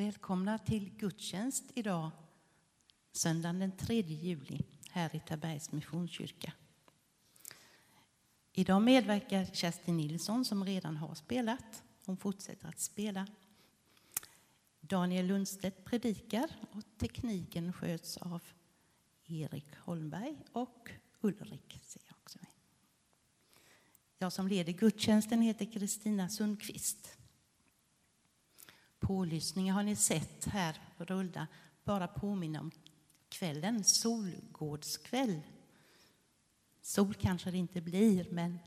Välkomna till gudstjänst idag, söndagen den 3 juli, här i Tabergs Missionskyrka. Idag medverkar Kerstin Nilsson som redan har spelat. Hon fortsätter att spela. Daniel Lundstedt predikar och tekniken sköts av Erik Holmberg och Ulrik. Ser jag, också med. jag som leder gudstjänsten heter Kristina Sundqvist. Pålyssningar har ni sett här rulla. Bara påminna om kvällen, solgårdskväll. Sol kanske det inte blir, men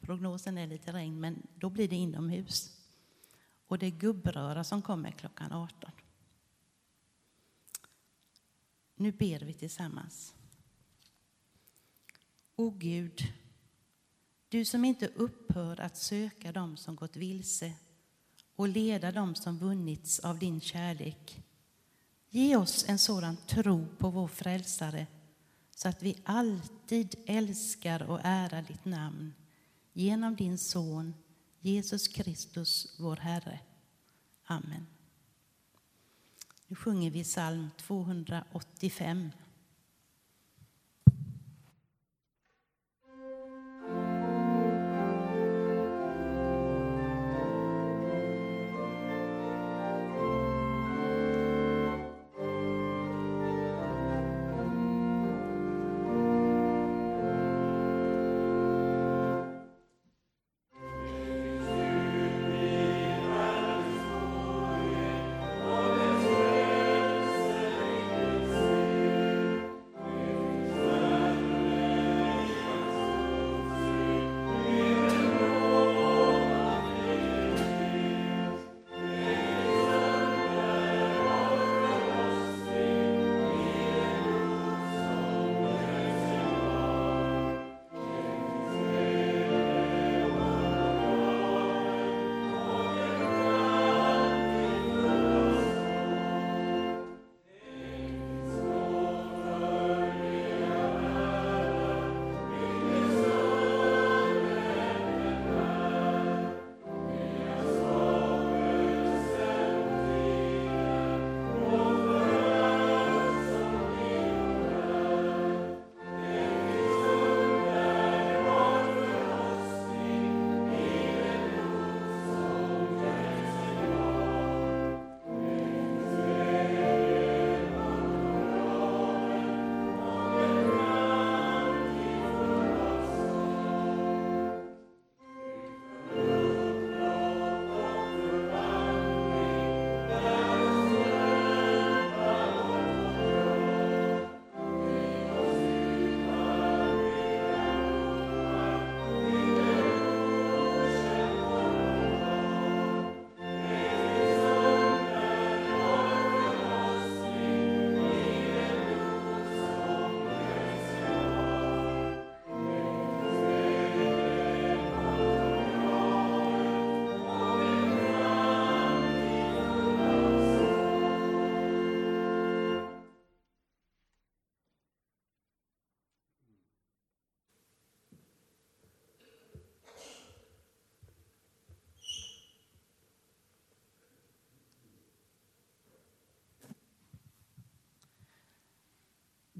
prognosen är lite regn, men då blir det inomhus. Och det är gubbröra som kommer klockan 18. Nu ber vi tillsammans. O Gud, du som inte upphör att söka dem som gått vilse och leda dem som vunnits av din kärlek. Ge oss en sådan tro på vår frälsare så att vi alltid älskar och ärar ditt namn genom din son Jesus Kristus, vår Herre. Amen. Nu sjunger vi psalm 285.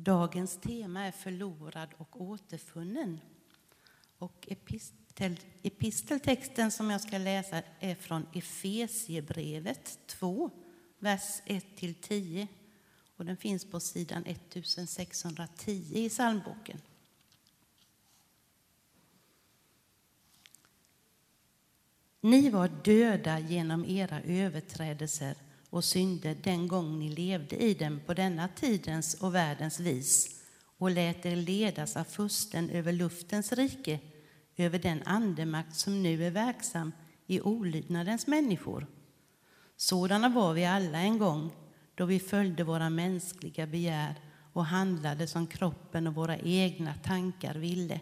Dagens tema är förlorad och återfunnen. Och epistel, episteltexten som jag ska läsa är från Efesiebrevet 2, vers 1-10. Och den finns på sidan 1610 i psalmboken. Ni var döda genom era överträdelser och synder den gång ni levde i dem på denna tidens och världens vis och lät er ledas av fusten över luftens rike, över den andemakt som nu är verksam i olydnadens människor. Sådana var vi alla en gång då vi följde våra mänskliga begär och handlade som kroppen och våra egna tankar ville.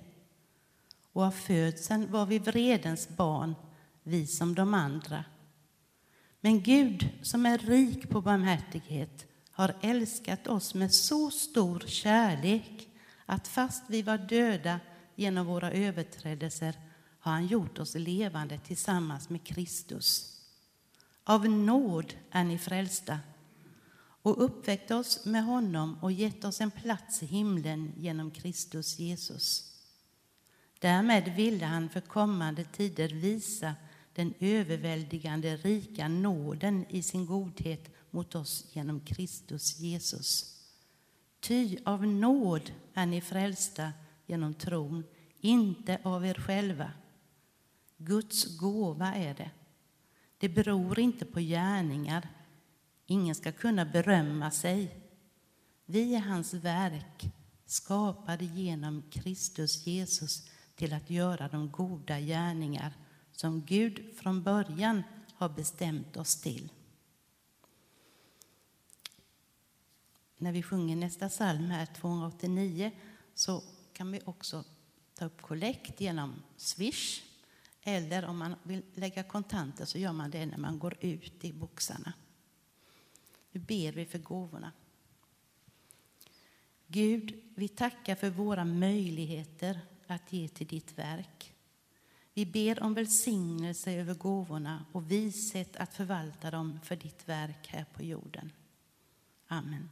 Och av födseln var vi vredens barn, vi som de andra. Men Gud, som är rik på barmhärtighet, har älskat oss med så stor kärlek att fast vi var döda genom våra överträdelser har han gjort oss levande tillsammans med Kristus. Av nåd är ni frälsta och uppväckt oss med honom och gett oss en plats i himlen genom Kristus Jesus. Därmed ville han för kommande tider visa den överväldigande rika nåden i sin godhet mot oss genom Kristus Jesus. Ty av nåd är ni frälsta genom tron, inte av er själva. Guds gåva är det. Det beror inte på gärningar. Ingen ska kunna berömma sig. Vi är hans verk, skapade genom Kristus Jesus till att göra de goda gärningar som Gud från början har bestämt oss till. När vi sjunger nästa psalm här, 289, så kan vi också ta upp kollekt genom Swish. Eller om man vill lägga kontanter så gör man det när man går ut i boxarna. Nu ber vi för gåvorna. Gud, vi tackar för våra möjligheter att ge till ditt verk. Vi ber om välsignelse över gåvorna och vishet att förvalta dem för ditt verk här på jorden. Amen.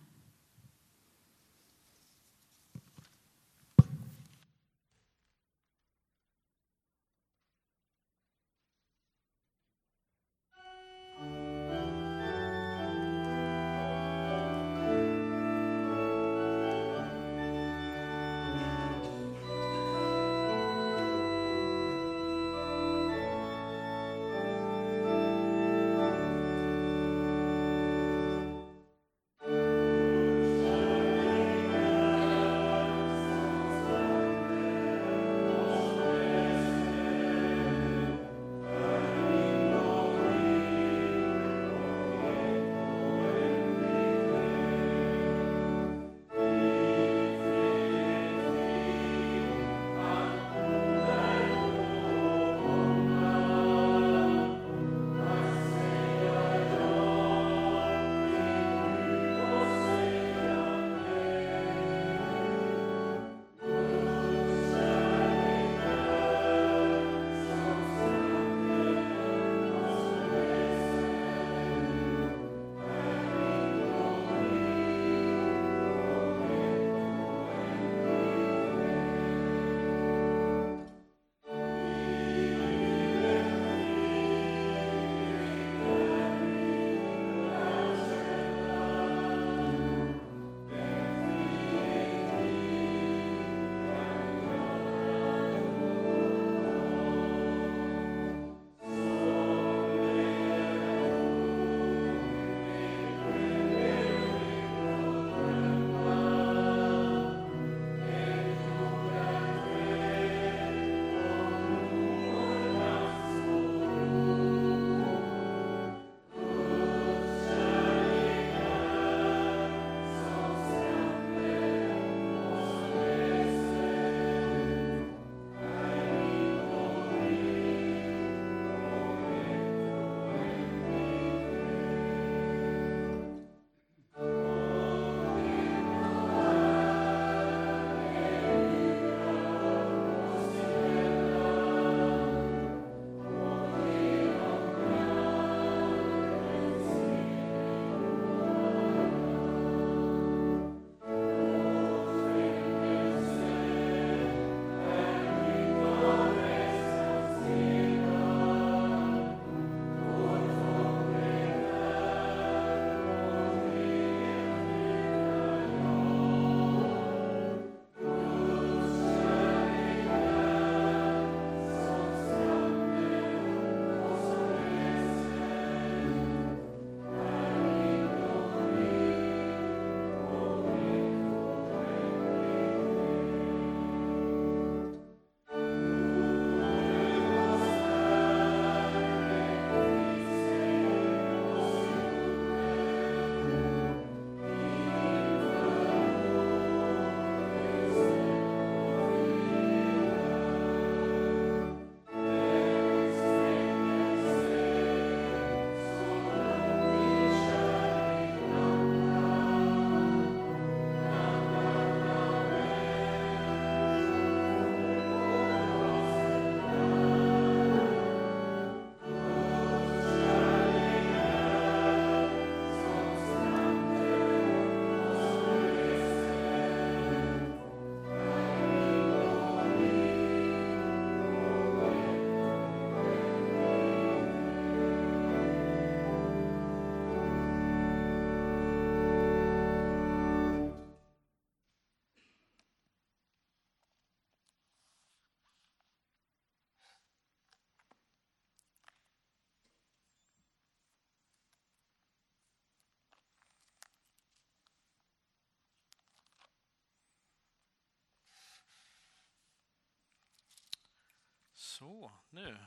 Så, nu.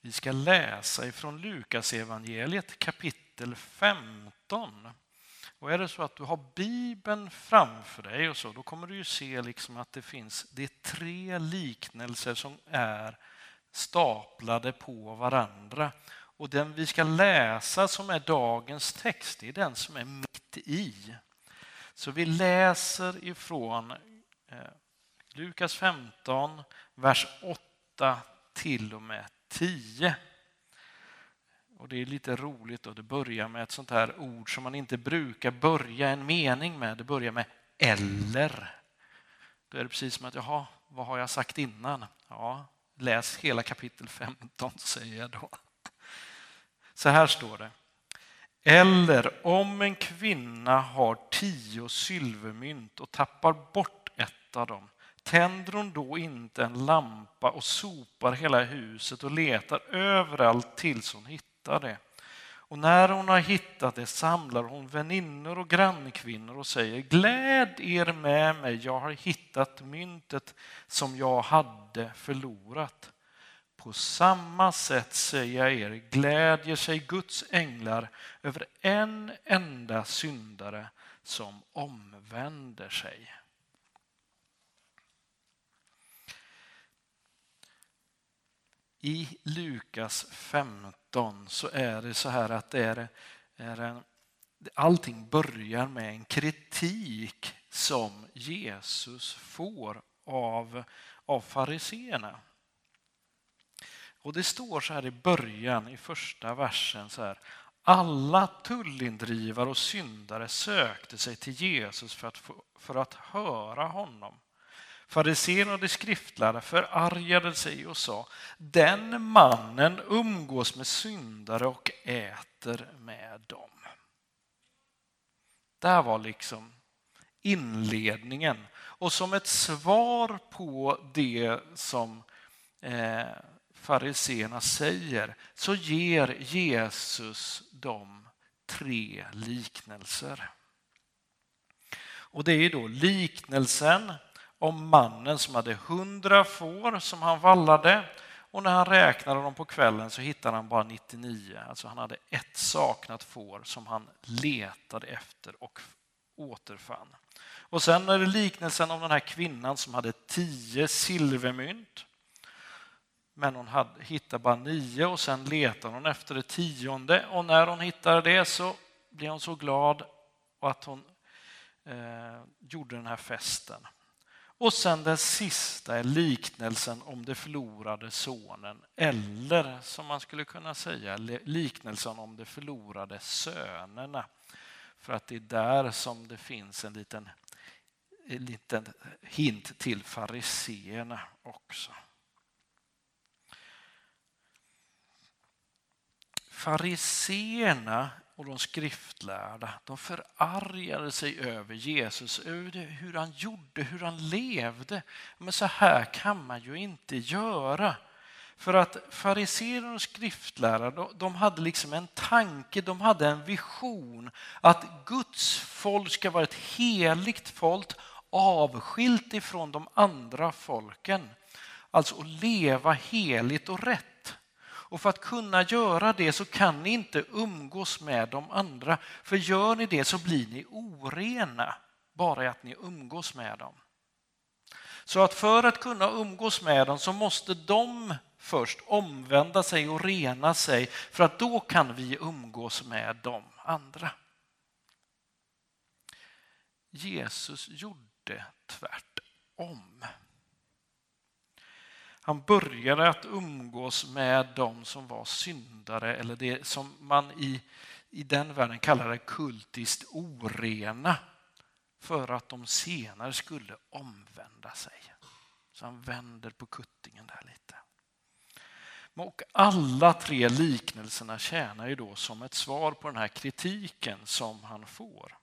Vi ska läsa ifrån Lukas evangeliet kapitel 15. Och är det så att du har Bibeln framför dig och så, då kommer du ju se liksom att det finns det är tre liknelser som är staplade på varandra. Och den vi ska läsa som är dagens text, det är den som är mitt i. Så vi läser ifrån eh, Lukas 15, vers 8 till och med 10. Och Det är lite roligt att det börjar med ett sånt här ord som man inte brukar börja en mening med. Det börjar med eller. Då är det precis som att, jaha, vad har jag sagt innan? Ja, läs hela kapitel 15 säger jag då. Så här står det. Eller om en kvinna har tio silvermynt och tappar bort ett av dem, tänder hon då inte en lampa och sopar hela huset och letar överallt tills hon hittar det? Och när hon har hittat det samlar hon väninnor och grannkvinnor och säger gläd er med mig, jag har hittat myntet som jag hade förlorat. På samma sätt säger jag er, glädjer sig Guds änglar över en enda syndare som omvänder sig. I Lukas 15 så är det så här att det är, är en, allting börjar med en kritik som Jesus får av, av fariseerna. Och det står så här i början, i första versen, så här. Alla tullindrivare och syndare sökte sig till Jesus för att, för att höra honom. Fariséerna och de skriftlärda förargade sig och sa den mannen umgås med syndare och äter med dem. Det här var liksom inledningen. Och som ett svar på det som eh, fariseerna säger så ger Jesus dem tre liknelser. Och det är då liknelsen om mannen som hade hundra får som han vallade och när han räknade dem på kvällen så hittade han bara 99. Alltså han hade ett saknat får som han letade efter och återfann. Och sen är det liknelsen om den här kvinnan som hade tio silvermynt. Men hon hade, hittade bara nio och sen letade hon efter det tionde och när hon hittade det så blev hon så glad att hon eh, gjorde den här festen. Och sen den sista är liknelsen om det förlorade sonen eller som man skulle kunna säga liknelsen om de förlorade sönerna. För att det är där som det finns en liten, en liten hint till fariseerna också. Fariseerna och de skriftlärda, de förargade sig över Jesus, över hur han gjorde, hur han levde. Men så här kan man ju inte göra. För att fariséer och skriftlärare, de hade liksom en tanke, de hade en vision att Guds folk ska vara ett heligt folk avskilt ifrån de andra folken. Alltså att leva heligt och rätt. Och för att kunna göra det så kan ni inte umgås med de andra. För gör ni det så blir ni orena bara i att ni umgås med dem. Så att för att kunna umgås med dem så måste de först omvända sig och rena sig för att då kan vi umgås med de andra. Jesus gjorde tvärtom. Han började att umgås med de som var syndare eller det som man i, i den världen kallade kultiskt orena för att de senare skulle omvända sig. Så han vänder på kuttingen där lite. Och alla tre liknelserna tjänar ju då som ett svar på den här kritiken som han får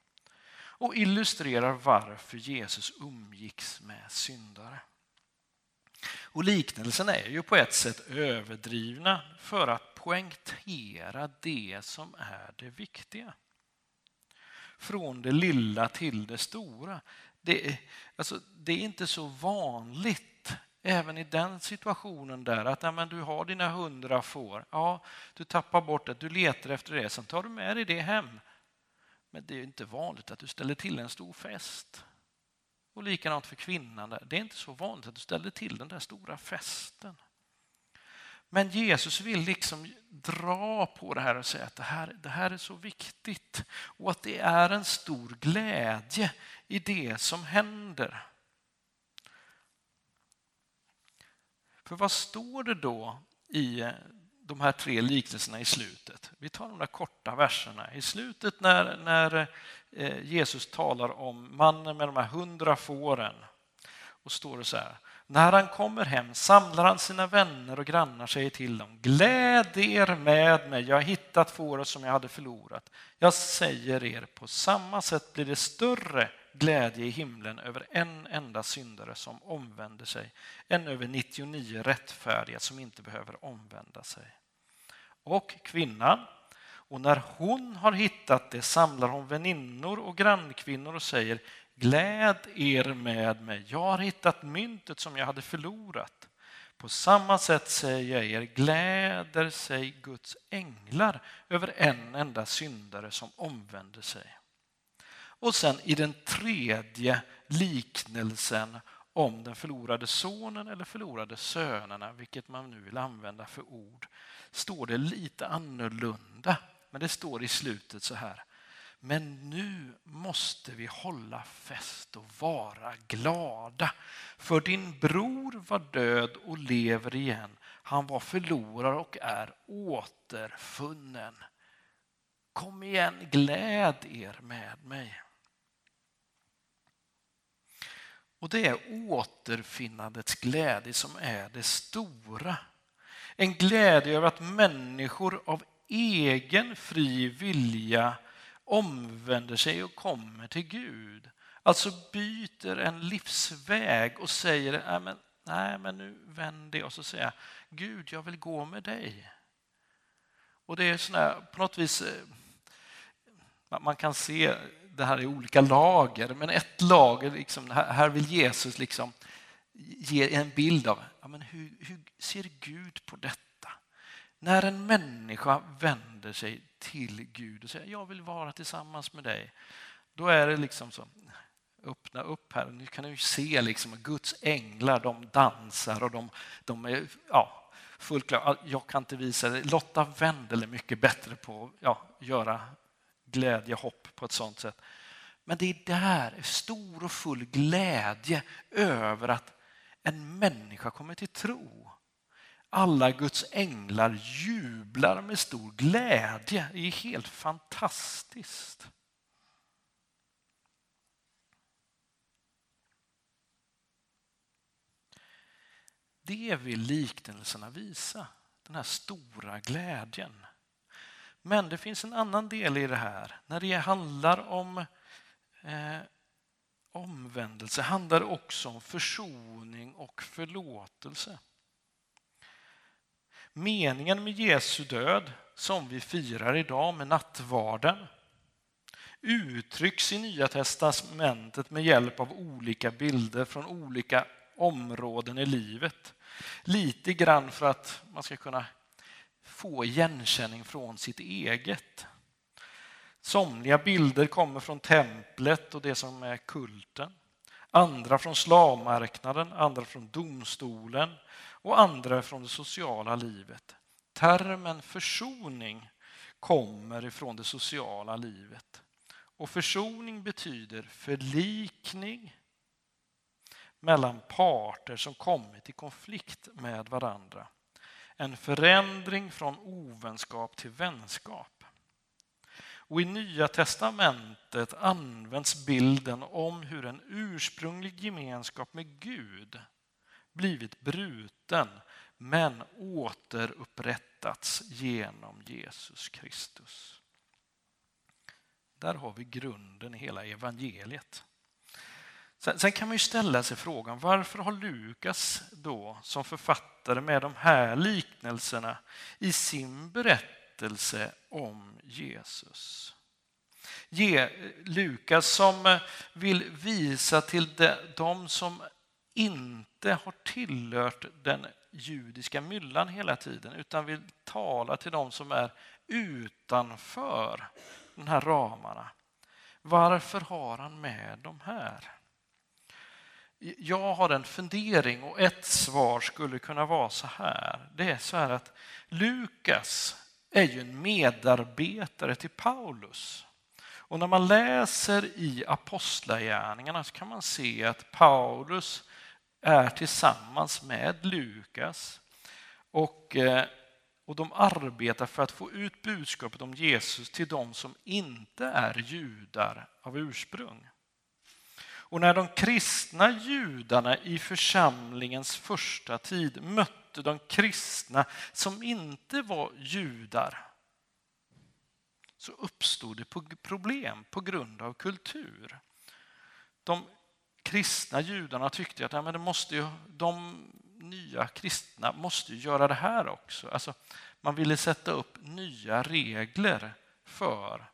och illustrerar varför Jesus umgicks med syndare. Och liknelsen är ju på ett sätt överdrivna för att poängtera det som är det viktiga. Från det lilla till det stora. Det är, alltså, det är inte så vanligt även i den situationen där att ja, men du har dina hundra får, ja, du tappar bort det, du letar efter det, sen tar du med dig det hem. Men det är inte vanligt att du ställer till en stor fest. Och likadant för kvinnan, där. det är inte så vanligt att du ställer till den där stora festen. Men Jesus vill liksom dra på det här och säga att det här, det här är så viktigt och att det är en stor glädje i det som händer. För vad står det då i eh, de här tre liknelserna i slutet? Vi tar de där korta verserna. I slutet när, när Eh, Jesus talar om mannen med de här hundra fåren och står det så här. När han kommer hem samlar han sina vänner och grannar säger till dem Gläd er med mig, jag har hittat fåret som jag hade förlorat. Jag säger er, på samma sätt blir det större glädje i himlen över en enda syndare som omvänder sig än över 99 rättfärdiga som inte behöver omvända sig. Och kvinnan, och när hon har hittat det samlar hon väninnor och grannkvinnor och säger Gläd er med mig, jag har hittat myntet som jag hade förlorat. På samma sätt säger jag er, gläder sig Guds änglar över en enda syndare som omvänder sig. Och sen i den tredje liknelsen om den förlorade sonen eller förlorade sönerna, vilket man nu vill använda för ord, står det lite annorlunda. Men det står i slutet så här. Men nu måste vi hålla fest och vara glada. För din bror var död och lever igen. Han var förlorad och är återfunnen. Kom igen, gläd er med mig. Och det är återfinnandets glädje som är det stora. En glädje över att människor av egen fri vilja omvänder sig och kommer till Gud. Alltså byter en livsväg och säger nej men, nej, men nu vänder jag och så säger jag Gud, jag vill gå med dig. Och det är sådär, på något vis, eh, man kan se det här i olika lager, men ett lager, liksom, här vill Jesus liksom ge en bild av ja, men hur, hur ser Gud på detta. När en människa vänder sig till Gud och säger jag vill vara tillsammans med dig, då är det liksom så öppna upp här. Nu kan du se liksom att Guds änglar de dansar och de, de är ja, fullt klara. Jag kan inte visa det. Lotta Wendel är mycket bättre på att ja, göra glädje, hopp på ett sånt sätt. Men det är där, stor och full glädje över att en människa kommer till tro. Alla Guds änglar jublar med stor glädje. Det är helt fantastiskt. Det vill liknelserna visa, den här stora glädjen. Men det finns en annan del i det här. När det handlar om eh, omvändelse handlar det också om försoning och förlåtelse. Meningen med Jesu död, som vi firar idag med nattvarden, uttrycks i Nya testamentet med hjälp av olika bilder från olika områden i livet. Lite grann för att man ska kunna få igenkänning från sitt eget. Somliga bilder kommer från templet och det som är kulten. Andra från slavmarknaden, andra från domstolen och andra från det sociala livet. Termen försoning kommer ifrån det sociala livet. Och försoning betyder förlikning mellan parter som kommit i konflikt med varandra. En förändring från ovänskap till vänskap. Och I Nya testamentet används bilden om hur en ursprunglig gemenskap med Gud blivit bruten men återupprättats genom Jesus Kristus. Där har vi grunden i hela evangeliet. Sen, sen, kan man ju ställa sig frågan varför har Lukas då som författare med de här liknelserna i sin berättelse om Jesus? Ge, Lukas som vill visa till de, de som inte har tillhört den judiska myllan hela tiden utan vill tala till dem som är utanför de här ramarna. Varför har han med de här? Jag har en fundering och ett svar skulle kunna vara så här. Det är så här att Lukas är ju en medarbetare till Paulus. Och när man läser i Apostlagärningarna så kan man se att Paulus är tillsammans med Lukas och, eh, och de arbetar för att få ut budskapet om Jesus till de som inte är judar av ursprung. Och när de kristna judarna i församlingens första tid mötte de kristna som inte var judar så uppstod det problem på grund av kultur. De kristna judarna tyckte att ja, men det måste ju, de nya kristna måste göra det här också. Alltså, man ville sätta upp nya regler för,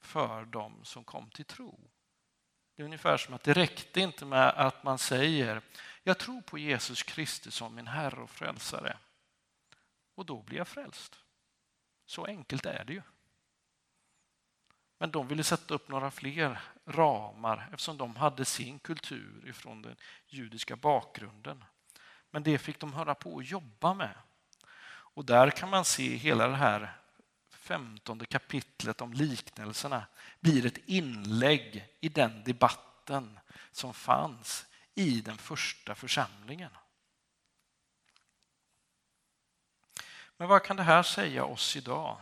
för de som kom till tro. Det är ungefär som att det räckte inte med att man säger jag tror på Jesus Kristus som min Herre och Frälsare och då blir jag frälst. Så enkelt är det ju. Men de ville sätta upp några fler ramar eftersom de hade sin kultur ifrån den judiska bakgrunden. Men det fick de höra på och jobba med. Och där kan man se hela det här femtonde kapitlet om liknelserna blir ett inlägg i den debatten som fanns i den första församlingen. Men vad kan det här säga oss idag?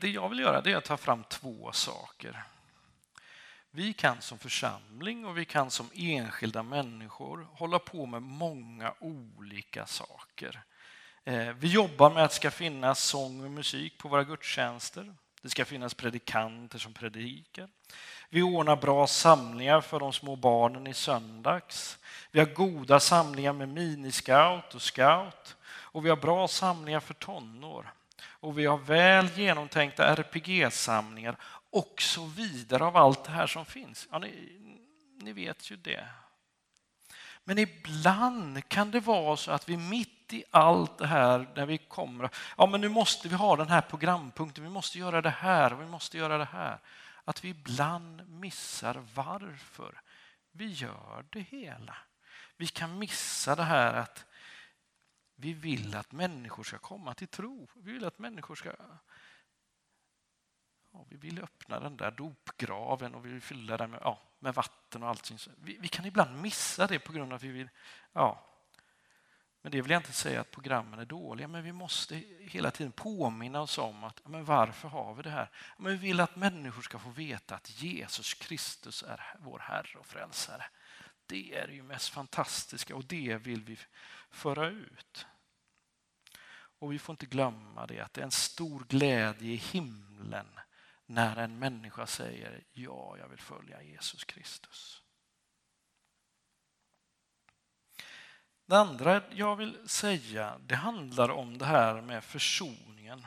Det jag vill göra är att ta fram två saker. Vi kan som församling och vi kan som enskilda människor hålla på med många olika saker. Eh, vi jobbar med att det ska finnas sång och musik på våra gudstjänster. Det ska finnas predikanter som predikar. Vi ordnar bra samlingar för de små barnen i söndags. Vi har goda samlingar med miniscout och scout. Och vi har bra samlingar för tonår och vi har väl genomtänkta RPG-samlingar och så vidare av allt det här som finns. Ja, ni, ni vet ju det. Men ibland kan det vara så att vi mitt i allt det här, när vi kommer, ja men nu måste vi ha den här programpunkten, vi måste göra det här och vi måste göra det här. Att vi ibland missar varför vi gör det hela. Vi kan missa det här att vi vill att människor ska komma till tro. Vi vill att människor ska... Ja, vi vill öppna den där dopgraven och vi vill fylla den med, ja, med vatten och allting. Vi, vi, kan ibland missa det på grund av att vi vill... Ja. Men det vill jag inte säga att programmen är dåliga, men vi måste hela tiden påminna oss om att men varför har vi det här? Men vi vill att människor ska få veta att Jesus Kristus är vår Herre och Frälsare. Det är ju mest fantastiska och det vill vi föra ut. Och vi får inte glömma det att det är en stor glädje i himlen när en människa säger ja, jag vill följa Jesus Kristus. Det andra jag vill säga, det handlar om det här med försoningen.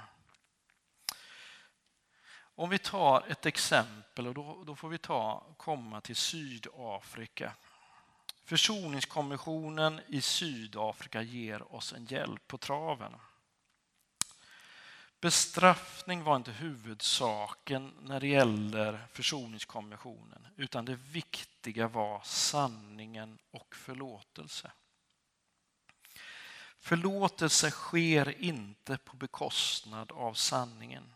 Om vi tar ett exempel, och då, då får vi ta, komma till Sydafrika. Försoningskommissionen i Sydafrika ger oss en hjälp på traven. Bestraffning var inte huvudsaken när det gäller försoningskommissionen utan det viktiga var sanningen och förlåtelse. Förlåtelse sker inte på bekostnad av sanningen.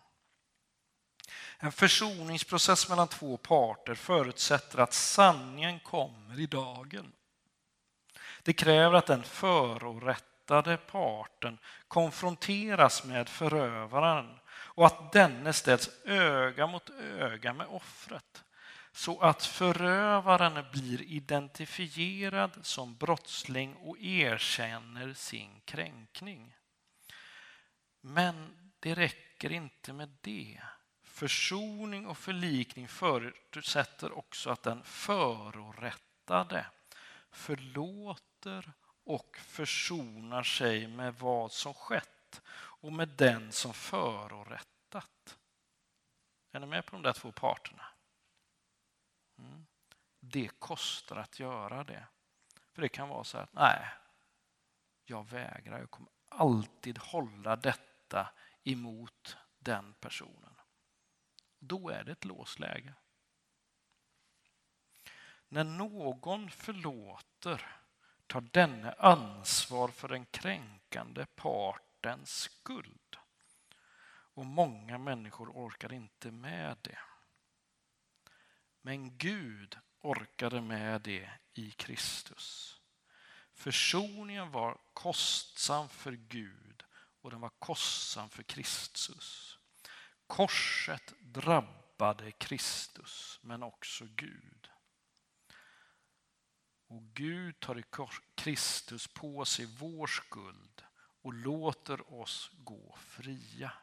En försoningsprocess mellan två parter förutsätter att sanningen kommer i dagen. Det kräver att den förorättade parten konfronteras med förövaren och att denne ställs öga mot öga med offret så att förövaren blir identifierad som brottsling och erkänner sin kränkning. Men det räcker inte med det. Försoning och förlikning förutsätter också att den förorättade förlåter och försonar sig med vad som skett och med den som förorättat. Är ni med på de där två parterna? Mm. det kostar att göra det. För det kan vara så att nej, jag vägrar, jag kommer alltid hålla detta emot den personen. Då är det ett låsläge. När någon förlåter tar denne ansvar för den kränkande partens skuld. Och många människor orkar inte med det. Men Gud orkade med det i Kristus. Försoningen var kostsam för Gud och den var kostsam för Kristus. Korset drabbade Kristus, men också Gud. Och Gud tar i Kristus på sig vår skuld och låter oss gå fria.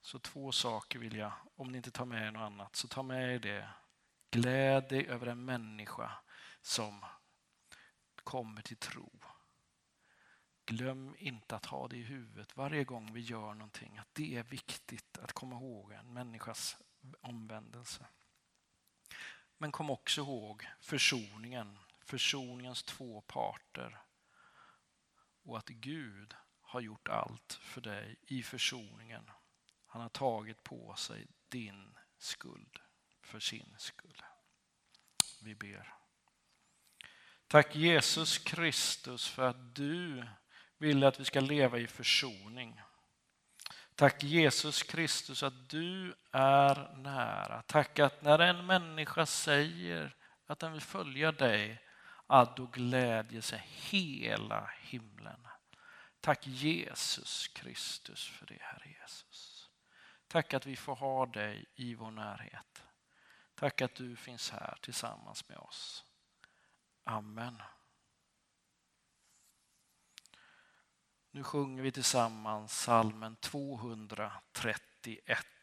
Så två saker vill jag, om ni inte tar med er något annat, så ta med er det. Gläd dig över en människa som kommer till tro. Glöm inte att ha det i huvudet varje gång vi gör någonting, att det är viktigt att komma ihåg en människas omvändelse. Men kom också ihåg försoningen, försoningens två parter och att Gud har gjort allt för dig i försoningen. Han har tagit på sig din skuld för sin skull. Vi ber. Tack Jesus Kristus för att du vill att vi ska leva i försoning. Tack Jesus Kristus att du är nära. Tack att när en människa säger att den vill följa dig, att då glädjer sig hela himlen. Tack Jesus Kristus för det, Herre Jesus. Tack att vi får ha dig i vår närhet. Tack att du finns här tillsammans med oss. Amen. Nu sjunger vi tillsammans salmen 231.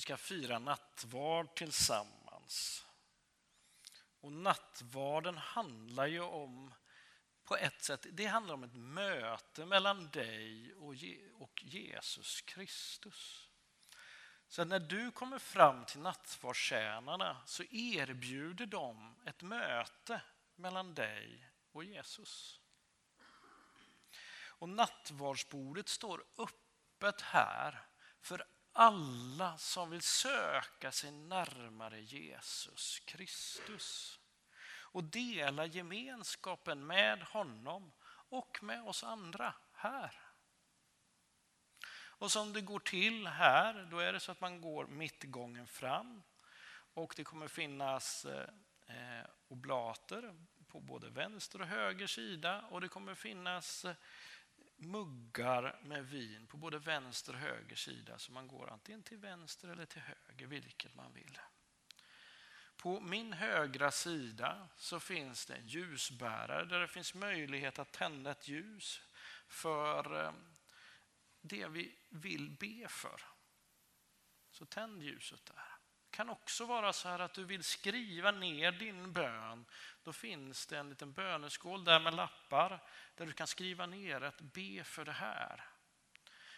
Vi ska fira nattvard tillsammans. Och nattvarden handlar ju om, på ett sätt, det handlar om ett möte mellan dig och Jesus Kristus. Så när du kommer fram till nattvardstjänarna så erbjuder de ett möte mellan dig och Jesus. Och nattvardsbordet står öppet här för alla som vill söka sig närmare Jesus Kristus och dela gemenskapen med honom och med oss andra här. Och som det går till här, då är det så att man går mittgången fram och det kommer finnas eh, eh oblater på både vänster och höger sida och det kommer finnas eh, muggar med vin på både vänster och höger sida så man går antingen till vänster eller till höger, vilket man vill. På min högra sida så finns det en ljusbärare där det finns möjlighet att tända ett ljus för eh, det vi vill be för. Så tänd ljuset där. Det kan också vara så här att du vill skriva ner din bön. Då finns det en liten böneskål där med lappar där du kan skriva ner att be för det här.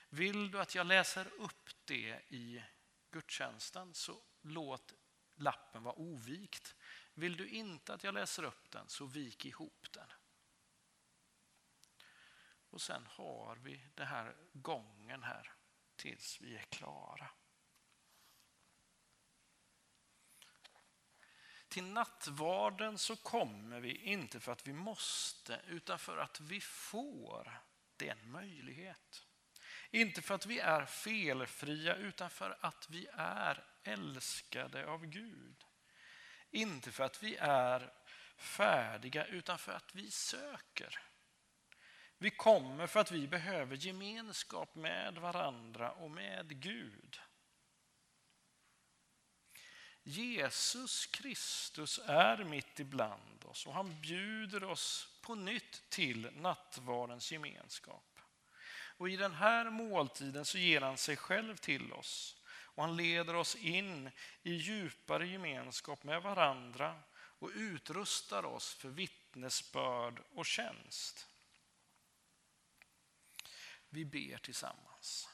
Vill du att jag läser upp det i gudstjänsten så låt lappen vara ovikt. Vill du inte att jag läser upp den så vik ihop den. Och sen har vi den här gången här tills vi är klara. Till nattvarden så kommer vi inte för att vi måste utan för att vi får. Det är en möjlighet. Inte för att vi är felfria utan för att vi är älskade av Gud. Inte för att vi är färdiga utan för att vi söker. Vi kommer för att vi behöver gemenskap med varandra och med Gud. Jesus Kristus är mitt ibland oss och han bjuder oss på nytt till nattvardens gemenskap. Och i den här måltiden så ger han sig själv till oss och han leder oss in i djupare gemenskap med varandra och utrustar oss för vittnesbörd och tjänst. Vi ber tillsammans.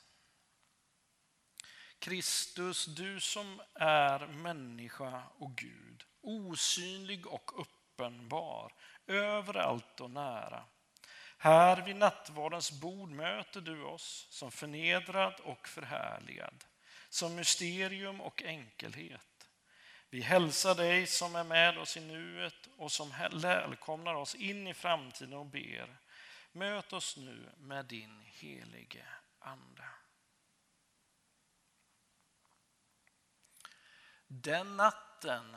Kristus, du som är människa och Gud, osynlig och uppenbar, överallt och nära. Här vid nattvardens bord möter du oss som förnedrad och förhärligad, som mysterium och enkelhet. Vi hälsar dig som är med oss i nuet och som välkomnar oss in i framtiden och ber. Möt oss nu med din helige Ande. Den natten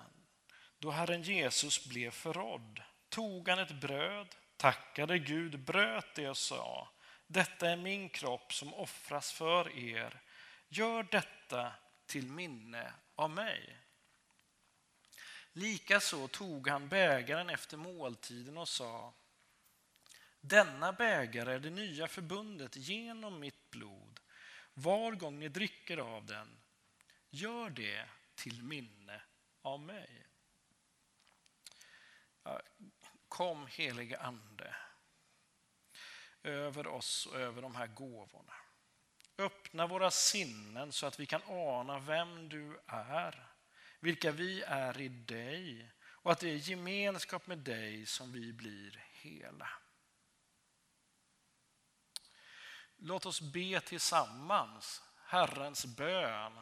då Herren Jesus blev förrådd tog han ett bröd, tackade Gud, bröt det och sa Detta är min kropp som offras för er. Gör detta till minne av mig. Likaså tog han bägaren efter måltiden och sa Denna bägare är det nya förbundet genom mitt blod. Var gång ni dricker av den, gör det till minne av mig. Kom helige Ande över oss och över de här gåvorna. Öppna våra sinnen så att vi kan ana vem du är, vilka vi är i dig och att det är gemenskap med dig som vi blir hela. Låt oss be tillsammans Herrens bön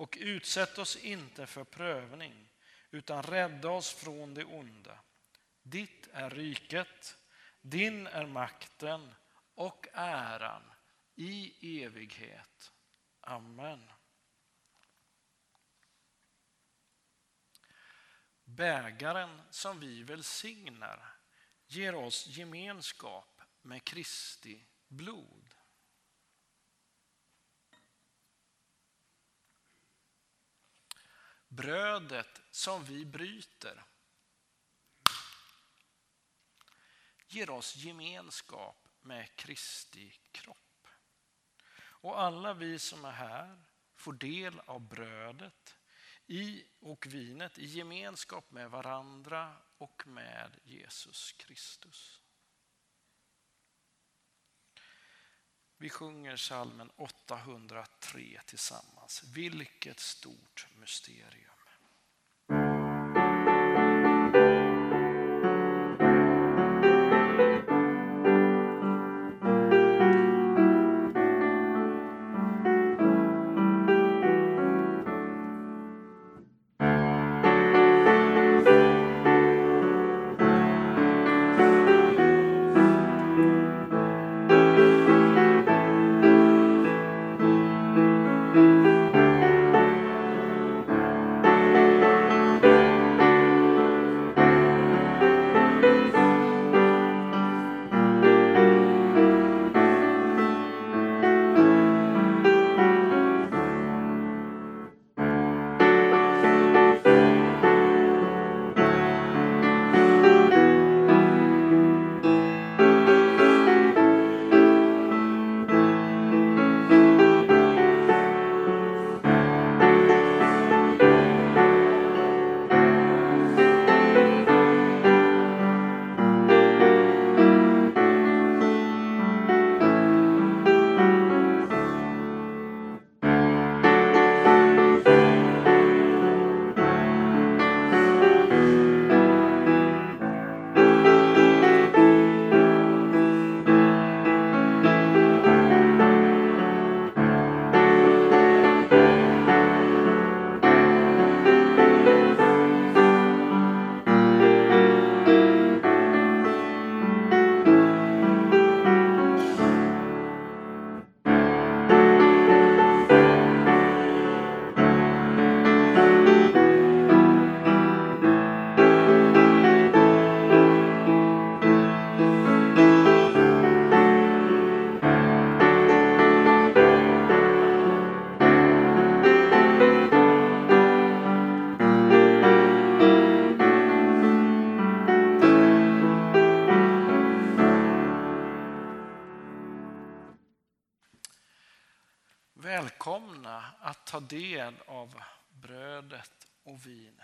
och utsätt oss inte för prövning, utan rädda oss från det onda. Ditt är riket, din är makten och äran i evighet. Amen. Bägaren som vi välsignar ger oss gemenskap med Kristi blod. Brödet som vi bryter ger oss gemenskap med Kristi kropp. Och alla vi som är här får del av brödet i och vinet i gemenskap med varandra och med Jesus Kristus. Vi sjunger salmen 803 tillsammans. Vilket stort mysterium. Del av brödet och vinet.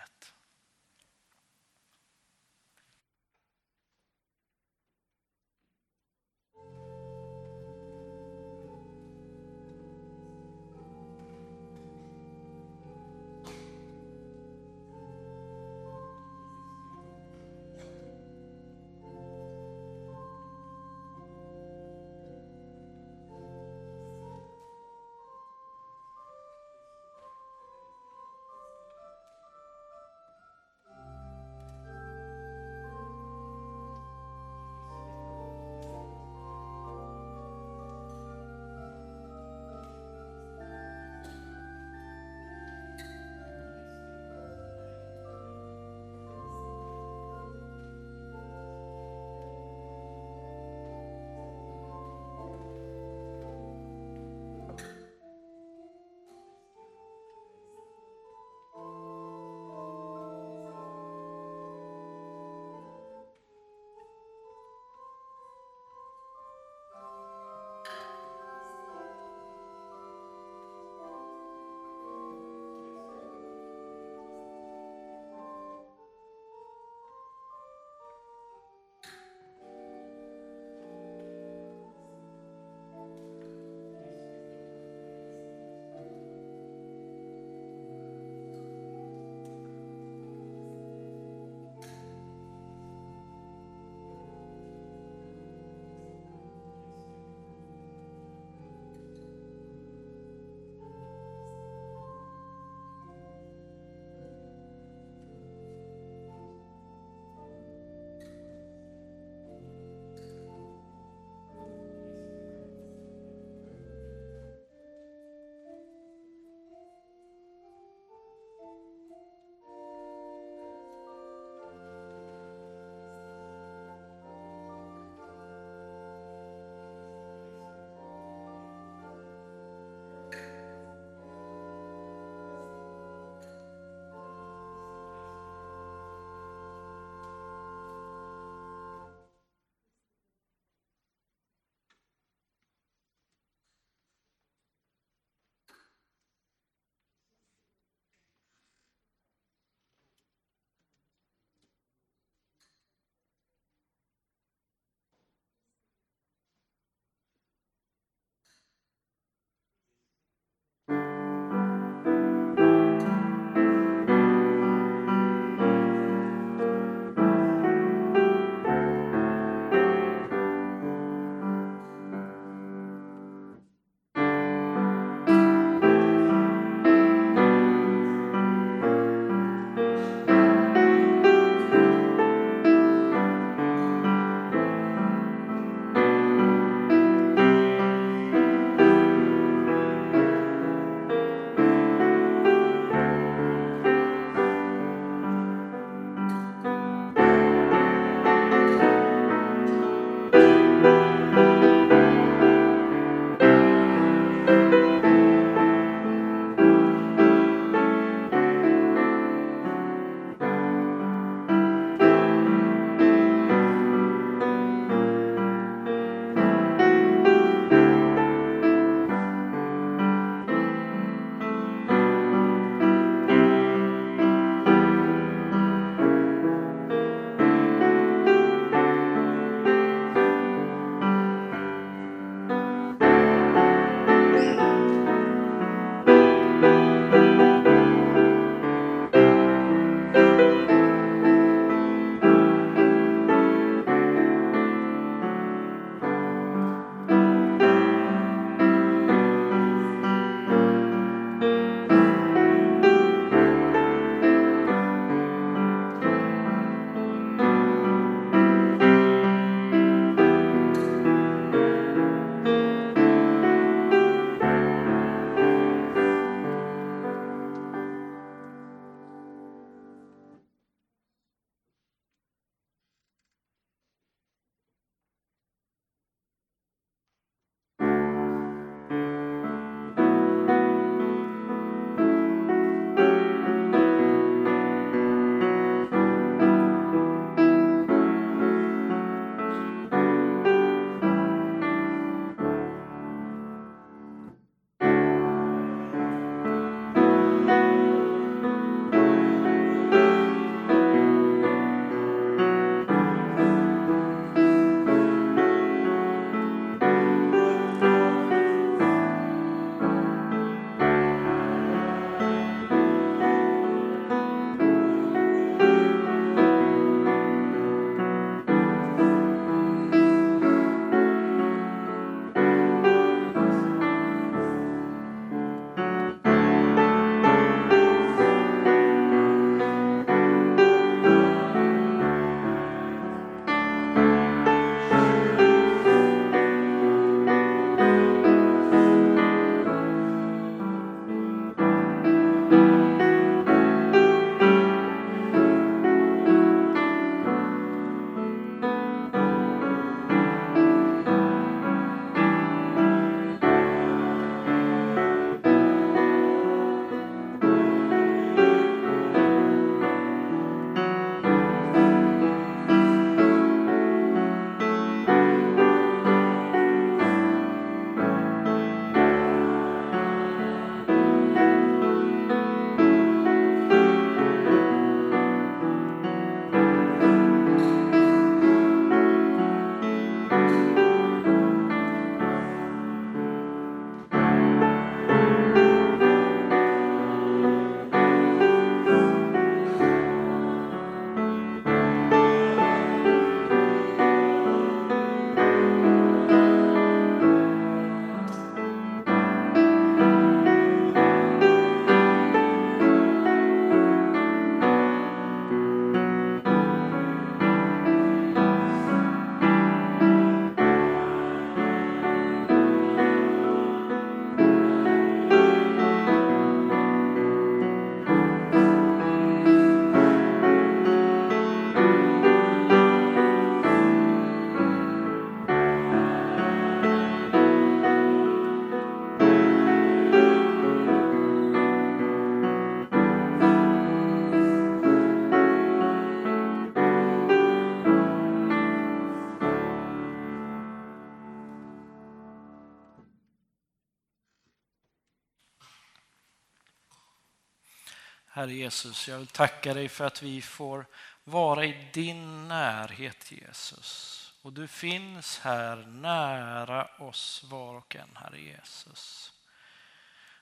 Herre Jesus, jag vill tacka dig för att vi får vara i din närhet Jesus. Och du finns här nära oss var och en, Herre Jesus.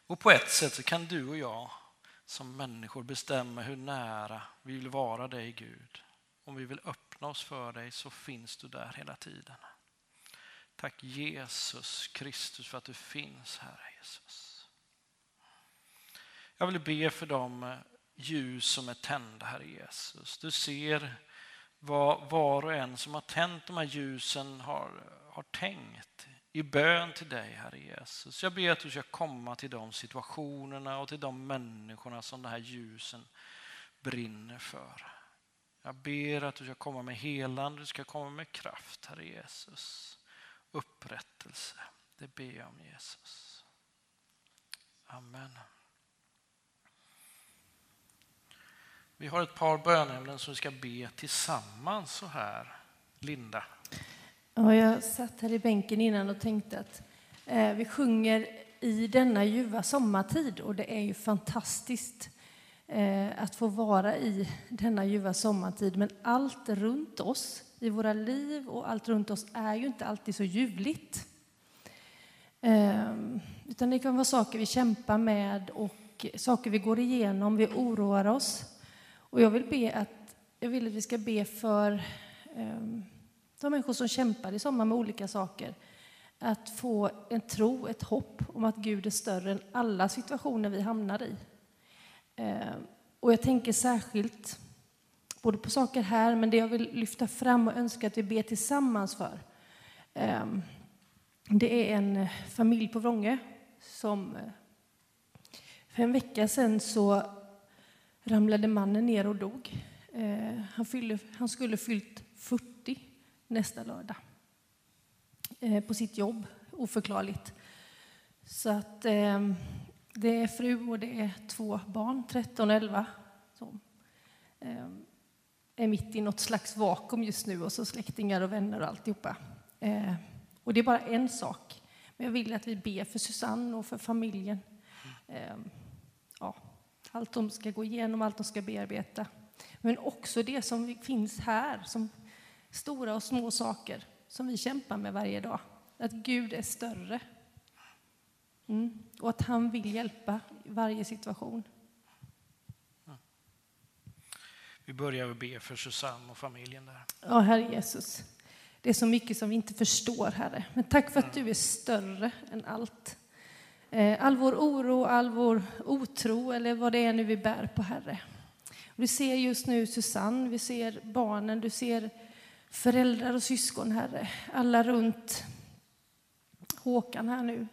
Och på ett sätt så kan du och jag som människor bestämma hur nära vi vill vara dig Gud. Om vi vill öppna oss för dig så finns du där hela tiden. Tack Jesus Kristus för att du finns här Jesus. Jag vill be för dem eh, ljus som är tända, Herre Jesus. Du ser vad var och en som har tänt de här ljusen har, har tänkt i bön till dig, Herre Jesus. Jag ber att du ska komma till de situationerna och till de människorna som de här ljusen brinner för. Jag ber att du ska komma med helande, du ska komma med kraft, Herre Jesus. Upprättelse, det ber jag om Jesus. Amen. Vi har ett par bönämnen som vi ska be tillsammans så här. Linda. Ja, jag satt här i bänken innan och tänkte att eh, vi sjunger i denna ljuva sommartid och det är ju fantastiskt eh, att få vara i denna ljuva sommartid. Men allt runt oss i våra liv och allt runt oss är ju inte alltid så ljuvligt. Eh, utan det kan vara saker vi kämpar med och saker vi går igenom, vi oroar oss. Och jag vill be att, jag vill att vi ska be för um, de människor som kämpar i sommar med olika saker. Att få en tro, ett hopp om att Gud är större än alla situationer vi hamnar i. Um, och jag tänker särskilt både på saker här, men det jag vill lyfta fram och önska att vi ber tillsammans för. Um, det är en familj på Vrånge som eh, för en vecka sedan så ramlade mannen ner och dog. Eh, han, fyllde, han skulle fyllt 40 nästa lördag eh, på sitt jobb, oförklarligt. Så att eh, det är fru och det är två barn, 13 och 11, som eh, är mitt i något slags vakuum just nu och så släktingar och vänner och alltihopa. Eh, och det är bara en sak. Men jag vill att vi ber för Susanne och för familjen. Eh, allt de ska gå igenom, allt de ska bearbeta. Men också det som finns här, som stora och små saker som vi kämpar med varje dag. Att Gud är större. Mm. Och att han vill hjälpa i varje situation. Vi börjar med att be för Susanne och familjen där. Ja, Herre Jesus. Det är så mycket som vi inte förstår, Herre. Men tack för att du är större än allt. Eh, all vår oro, all vår otro eller vad det är nu vi bär på, Herre. Du ser just nu Susanne, vi ser barnen, du ser föräldrar och syskon, Herre. Alla runt Håkan här nu.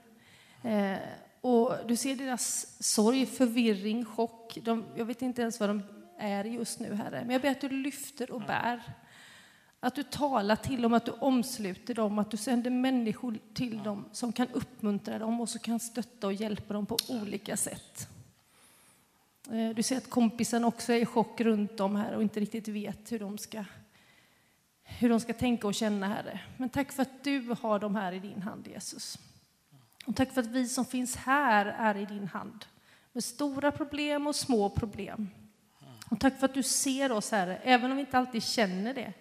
Eh, och du ser deras sorg, förvirring, chock. De, jag vet inte ens vad de är just nu, Herre. Men jag ber att du lyfter och bär. Att du talar till dem, att du omsluter dem, att du sänder människor till dem som kan uppmuntra dem och som kan stötta och hjälpa dem på olika sätt. Eh, du ser att kompisen också är i chock runt om här och inte riktigt vet hur de ska, hur de ska tänka och känna, Herre. Men tack för att du har dem här i din hand, Jesus. Och tack för att vi som finns här är i din hand med stora problem och små problem. Och tack för att du ser oss, Herre, även om vi inte alltid känner det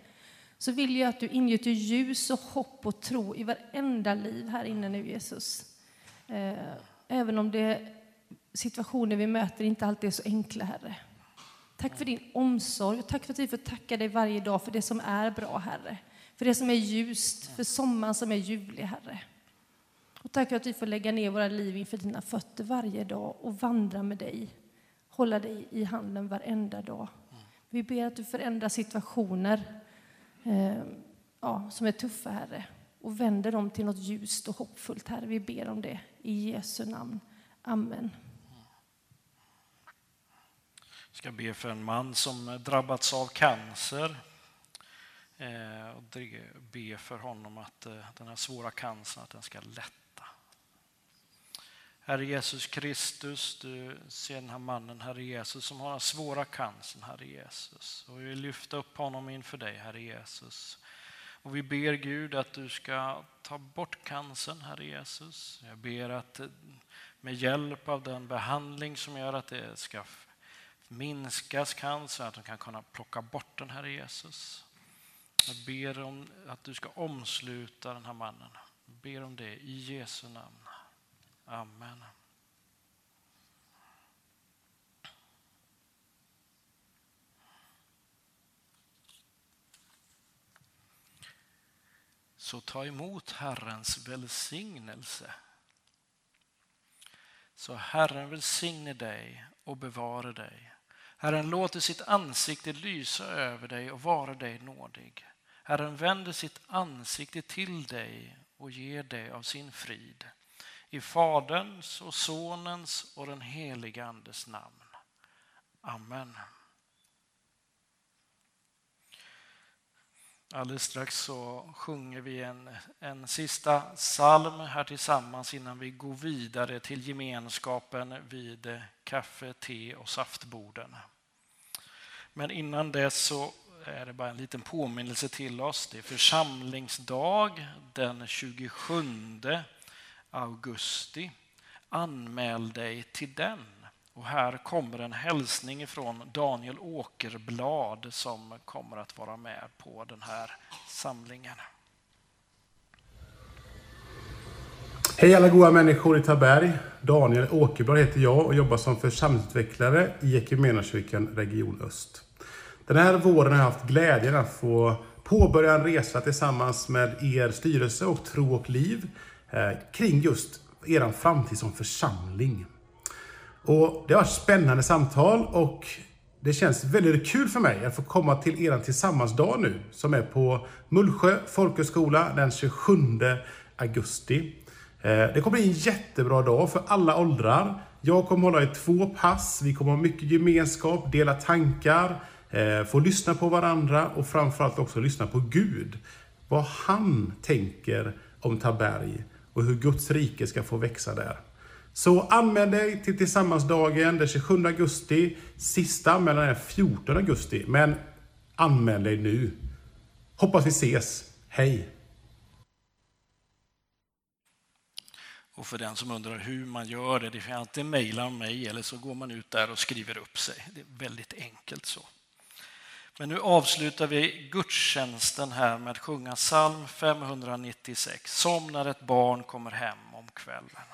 så vill jag att du ingjuter ljus och hopp och tro i varenda liv här inne nu, Jesus. Eh, även om det situationer vi möter inte alltid är så enkla, Herre. Tack för din omsorg och tack för att vi får tacka dig varje dag för det som är bra, Herre. För det som är ljust, för sommaren som är ljuvlig, Herre. Och tack för att vi får lägga ner våra liv inför dina fötter varje dag och vandra med dig. Hålla dig i handen varenda dag. Vi ber att du förändrar situationer eh, ja, som är tuffa, Herre, och vänder dem till något ljust och hoppfullt, Herre. Vi ber om det i Jesu namn. Amen. Jag ska be för en man som drabbats av cancer. Eh, och be för honom att eh, den här svåra cancern att den ska lätta. Herre Jesus Kristus, du ser den här mannen, Herre Jesus, som har den svåra cancern, Herre Jesus. Och vi vill lyfta upp honom inför dig, Herre Jesus. Och vi ber Gud att du ska ta bort cancern, Herre Jesus. Jag ber att eh, med hjälp av den behandling som gör att det ska minskas cancer, att de kan kunna plocka bort den Herre Jesus. Jag ber om att du ska omsluta den här mannen. Jag ber om det i Jesu namn. Amen. Så ta emot Herrens välsignelse. Så Herren välsigne dig och bevare dig. Herren låter sitt ansikte lysa över dig och vara dig nådig. Herren vänder sitt ansikte till dig och ger dig av sin frid. I Faderns och Sonens och den helige Andes namn. Amen. Alldeles strax så sjunger vi en, en sista psalm här tillsammans innan vi går vidare till gemenskapen vid kaffe, te och saftborden. Men innan dess så är det bara en liten påminnelse till oss. Det är församlingsdag den 27 augusti. Anmäl dig till den. Och här kommer en hälsning från Daniel Åkerblad som kommer att vara med på den här samlingen. Hej alla goda människor i Taberg. Daniel Åkerblad heter jag och jobbar som församlingsutvecklare i Equmeniakyrkan Region Öst. Den här våren har jag haft glädjen att få påbörja en resa tillsammans med er styrelse och Tro och Liv Eh, kring just er framtid som församling. Och det har varit spännande samtal och det känns väldigt kul för mig att få komma till er tillsammansdag nu som är på Mullsjö folkhögskola den 27 augusti. Eh, det kommer bli en jättebra dag för alla åldrar. Jag kommer hålla i två pass. Vi kommer ha mycket gemenskap, dela tankar, eh, få lyssna på varandra och framförallt också lyssna på Gud. Vad han tänker om Taberg och hur Guds rike ska få växa där. Så anmäl dig till Tillsammansdagen den 27 augusti. Sista anmälan är 14 augusti, men anmäl dig nu. Hoppas vi ses. Hej! Och för den som undrar hur man gör det, det får alltid mejla mig eller så går man ut där och skriver upp sig. Det är väldigt enkelt så. Men nu avslutar vi gudstjänsten här med att sjunga psalm 596, Som när ett barn kommer hem om kvällen.